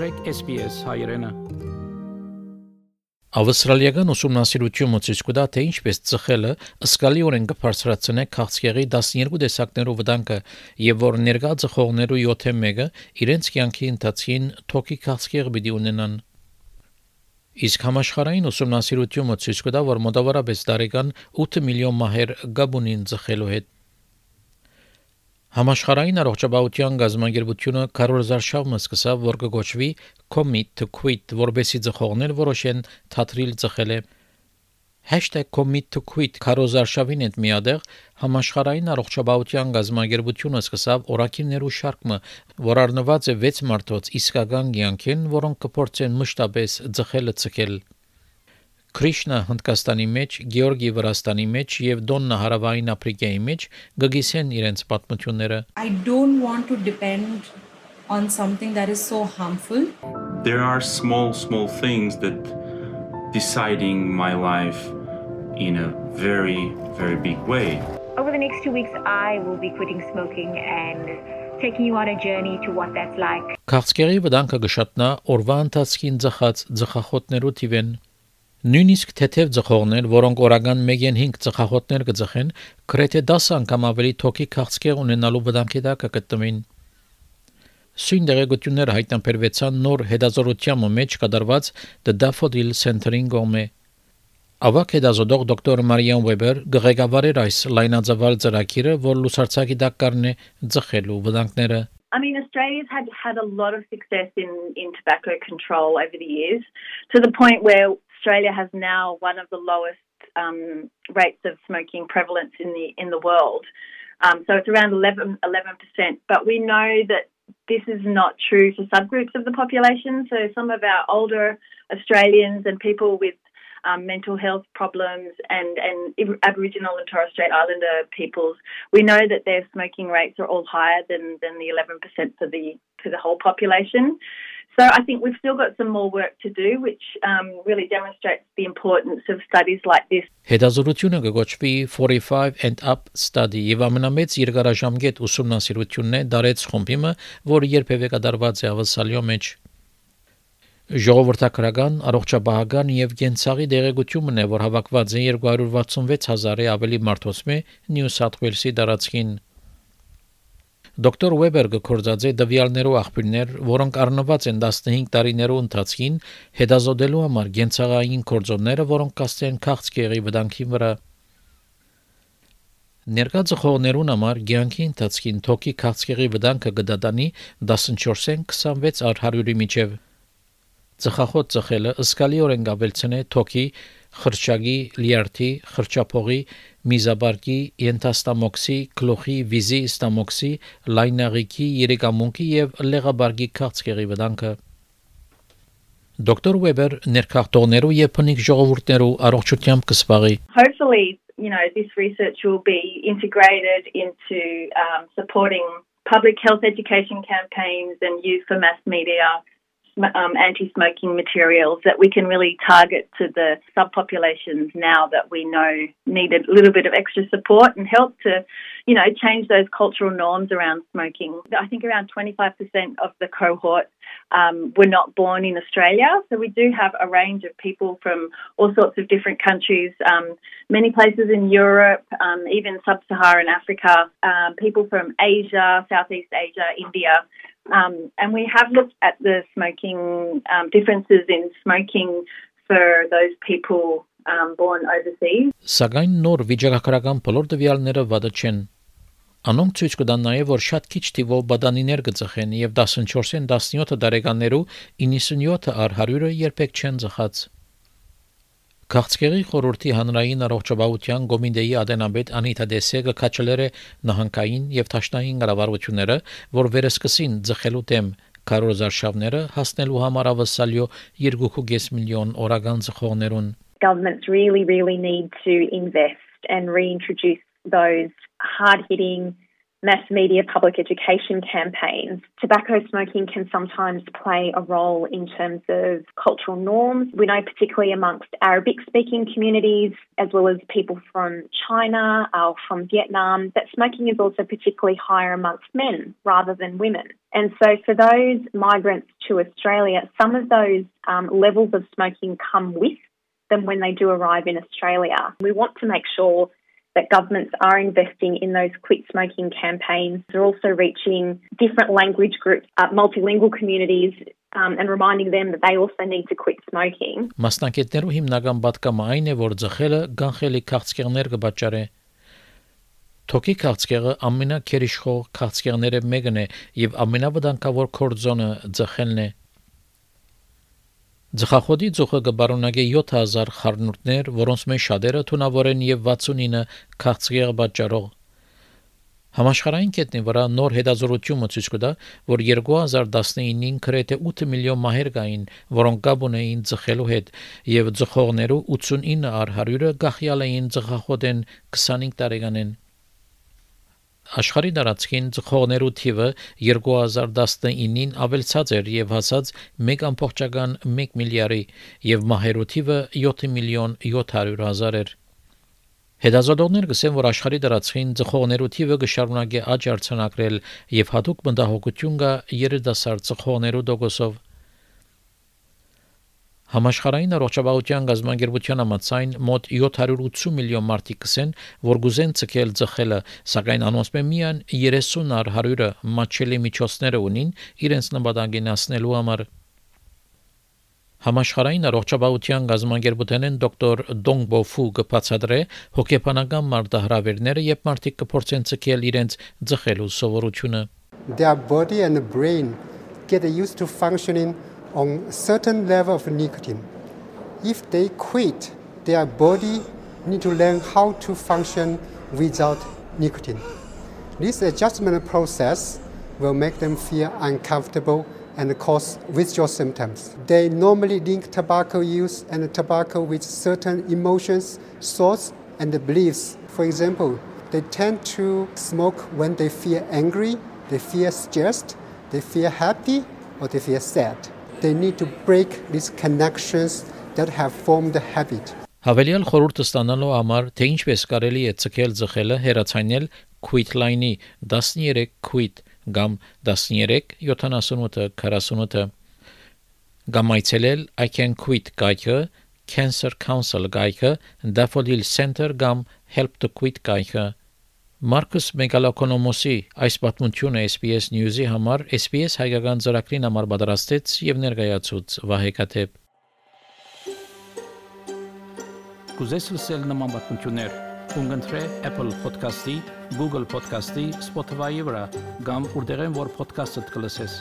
մտրեք SPS հայրենը Ավստրալիական ուսումնասիրությունը ցույց կտա, թե ինչպես ծխելը ըսկալիորեն կբարձրացնե քաղցկեղի 12 տեսակներով վտանգը եւ որ ներկա ծխողներու 7-ը 1-ը իրենց կյանքի ընթացքին թոքի քաղցկեղ պիտի ունենան։ Իսկ համաշխարհային ուսումնասիրությունը ցույց կտա, որ մոտավորապես տարեկան 8 միլիոն մահեր գաբունին ծխելու հետ Համաշխարհային առողջապահության գազագերբությունը կարողազար շավը սկսավ, որ կգոչվի commit to quit, որբեսի ծխողներ որոշեն թատրիլ ծխել է #commit to quit կարոզար շավին հետ միադեղ համաշխարհային առողջապահության գազագերբությունը սկսավ օրակիրներու շարքը, որ առնված է 6 մարտոց իսկական ցանկին, որոնք կփորձեն մշտապես ծխելը ցկել Քրիշնա Հնդկաստանի մեջ, Գեորգի Վրաստանի մեջ եւ Դոննա Հարավային Աֆրիկայի մեջ գգիսեն իրենց պատմությունները։ I don't want to depend on something that is so harmful. There are small, small things that deciding my life in a very, very big way. Over the next two weeks, I will be quitting smoking and taking you on a journey to what that's like. Քաղցկեղի վտանգը գշատնա օրվա ընթացքին ծխած ծխախոտներու թիվեն Նույնիսկ թեթև ծխողներ, որոնք օրական 1-5 ծխախոտներ կծխեն, գրեթե 10 անգամ ավելի թոքի քաղցկեղ ունենալու վտանգի տակ կգտնվին։ Սույն դեղեցությունները հայտնաբերվեցան նոր հետազոտության մեջ կատարված The Daffodil Center-ին գոմե։ Ավակ հետազոտող դոկտոր Մարիան Վեբեր գղեկավարեր այս լայնածավալ ծրագիրը, որ լուսարցակի տակ կառնե ծխելու վտանգները I mean, Australia's had had a lot of success in, in tobacco control over the years, to the point where Australia has now one of the lowest um, rates of smoking prevalence in the in the world. Um, so it's around 11 percent. But we know that this is not true for subgroups of the population. So some of our older Australians and people with um, mental health problems and, and Aboriginal and Torres Strait Islander peoples, we know that their smoking rates are all higher than, than the 11% for the for the whole population. So I think we've still got some more work to do, which um, really demonstrates the importance of studies like this. Հետազոտությունը կգոչվի 45 and up study եւ ամենամեծ երկարաժամկետ ուսումնասիրությունն է դարեց խումբիմը, որը երբևէ կատարված է ավսալյո մեջ։ Ժողովրդական, առողջապահական եւ կենցաղի դեղեցությունն է, որ հավաքված է 266000-ի ավելի մարդոսմե Նյու Սաթ Ուելսի տարածքին։ Դոկտոր Ուեբերը կորցածե դվյալներու աղբյուրներ, որոնք առնված են 15 տարիներու ընթացքին հետազոտելու համար գենցաղային կորձոնները, որոնք կաստեն քաղցկեղի վտանգի վրա։ Ներկա ծխողներուն համար ցանկի ընթացքին թոքի քաղցկեղի վտանգը կդատանի 14-ին 26 առ 100-ի միջև։ Ծխախոտ ծխելը ըսկալիորեն գավելցնե թոքի խրճագի, լիարդի, խրճափողի, միզաբարկի, ենթաստամոքսի, գլուխի, վիզի, ստամոքսի, լայնաղիքի, երեկամունքի եւ լեղաբարգի քաղցկեղի վտանգը Դոկտոր Ուեբեր ներքախտողներու եւ փնիկ ժողովուրդներու առողջությամբ կսպաղի Hopefully, you know, this research will be integrated into um, supporting public health education campaigns and use for mass media um, anti-smoking materials that we can really target to the subpopulations now that we know need a little bit of extra support and help to, you know, change those cultural norms around smoking. I think around 25% of the cohort um, were not born in Australia, so we do have a range of people from all sorts of different countries, um, many places in Europe, um, even sub-Saharan Africa, um, people from Asia, Southeast Asia, India. Um, and we have looked at the smoking um, differences in smoking for those people um, born overseas. Սակայն նոր վիճակագրական բոլոր տվյալները վատը չեն։ Անոնք ցույց կտան նաև, որ շատ քիչ թիվով բադանիներ կծխեն եւ 14-ին 17 տարեկաներու 97-ը առ 100-ը երբեք չեն ծխած։ Քաղցկեղի խորհրդի հանրային առողջապահության գոմինդեի ադենաբեդ Անիտա Դեսեգը քաչելեր է նահանգային եւ ճաշնային կառավարությունները, որ վերսկսին ձխելու դեմ կարոզարշավները հասնելու համար ավսալյո 2.5 միլիոն օրական ձխողներուն Governments really really need to invest and reintroduce those hard hitting mass media public education campaigns. Tobacco smoking can sometimes play a role in terms of cultural norms. We know, particularly amongst Arabic speaking communities, as well as people from China or from Vietnam, that smoking is also particularly higher amongst men rather than women. And so, for those migrants to Australia, some of those um, levels of smoking come with them when they do arrive in Australia. We want to make sure that governments are investing in those quit smoking campaigns. They're also reaching different language groups, uh, multilingual communities, um, and reminding them that they also need to quit smoking. Մասնակիցներու հիմնական պատկամը այն է, որ ձխելը գանխելի քաղցկեղներ կբաճարի։ Թոքի քաղցկեղը ամենակերիշխող քաղցկեղները մեկն է եւ ամենավտանգավոր կորձոնը ձխելն է։ Ձխախոդի ծուխը կբարունագե 7000 խառնուրդներ, որոնց մեջ շատերը թունավոր են եւ 69 քաղցկեղ պատճառող։ Համաշխարհային կետնի վրա նոր հետազոտությունը ցույց կտա, որ 2019-ին գրեթե 8 միլիոն մահեր կային, որոնք կապ ունեին ծխելու հետ, եւ ծխողներու 89 առ 100-ը գախյալ էին ծխախոդեն 25 տարեկանեն։ Աշխարհի դարածքին ծխողներու թիվը 2019-ին ավելցած էր եւ հասած 1.1 միլիարդի եւ մահերու թիվը 7 միլիոն 700 հազար էր։ Հետազոտողներ գսեն, որ աշխարհի դարածքին ծխողներու թիվը կշարունակի աճ արձանագրել եւ հատուկ մտահոգություն կա երիտասարդ ծխողներու դոգոսով Համաշխարհային առողջապահության գազագերբության համաձայն մոտ 780 միլիոն մարդիկ կսեն, որ գուզեն ցկել ծխելը, սակայն անոնց միան 30 առ 100-ը մաչելի միջոցները ունին իրենց նպատակին հասնելու համար։ Համաշխարհային առողջապահության գազագերբութենեն դոկտոր Դոնգբո Ֆու կբացատրե հոգեբանական մարտահրավերները, երբ մարդիկ կփորձեն ցկել իրենց ծխելու սովորությունը։ Their body and brain get used to functioning on a certain level of nicotine. If they quit, their body need to learn how to function without nicotine. This adjustment process will make them feel uncomfortable and cause withdrawal symptoms. They normally link tobacco use and tobacco with certain emotions, thoughts, and beliefs. For example, they tend to smoke when they feel angry, they feel stressed, they feel happy, or they feel sad. They need to break these connections that have formed a habit. Հավելյալ խորհուրդը ստանալու համար, թե ինչպես կարելի է ցկել ձխելը, հերացանել quit line-ի 13 quit կամ 13 78 48 կամ այցելել I can quit կայքը, Cancer Council կայքը, Daffodil Center կամ Help to Quit կայքը Մարկոս Մեգալոկոնոմոսի այս պատմությունը SPS News-ի համար SPS հայկական ծրագրին համար պատրաստեց եւ ներկայացուց Վահե Կաթեփ Կուզես լսել նման պատմություններ, կընտրե Apple Podcast-ի, Google Podcast-ի, Spotify-ի վրա, կամ որտեղեն որ podcast-ը կլսես։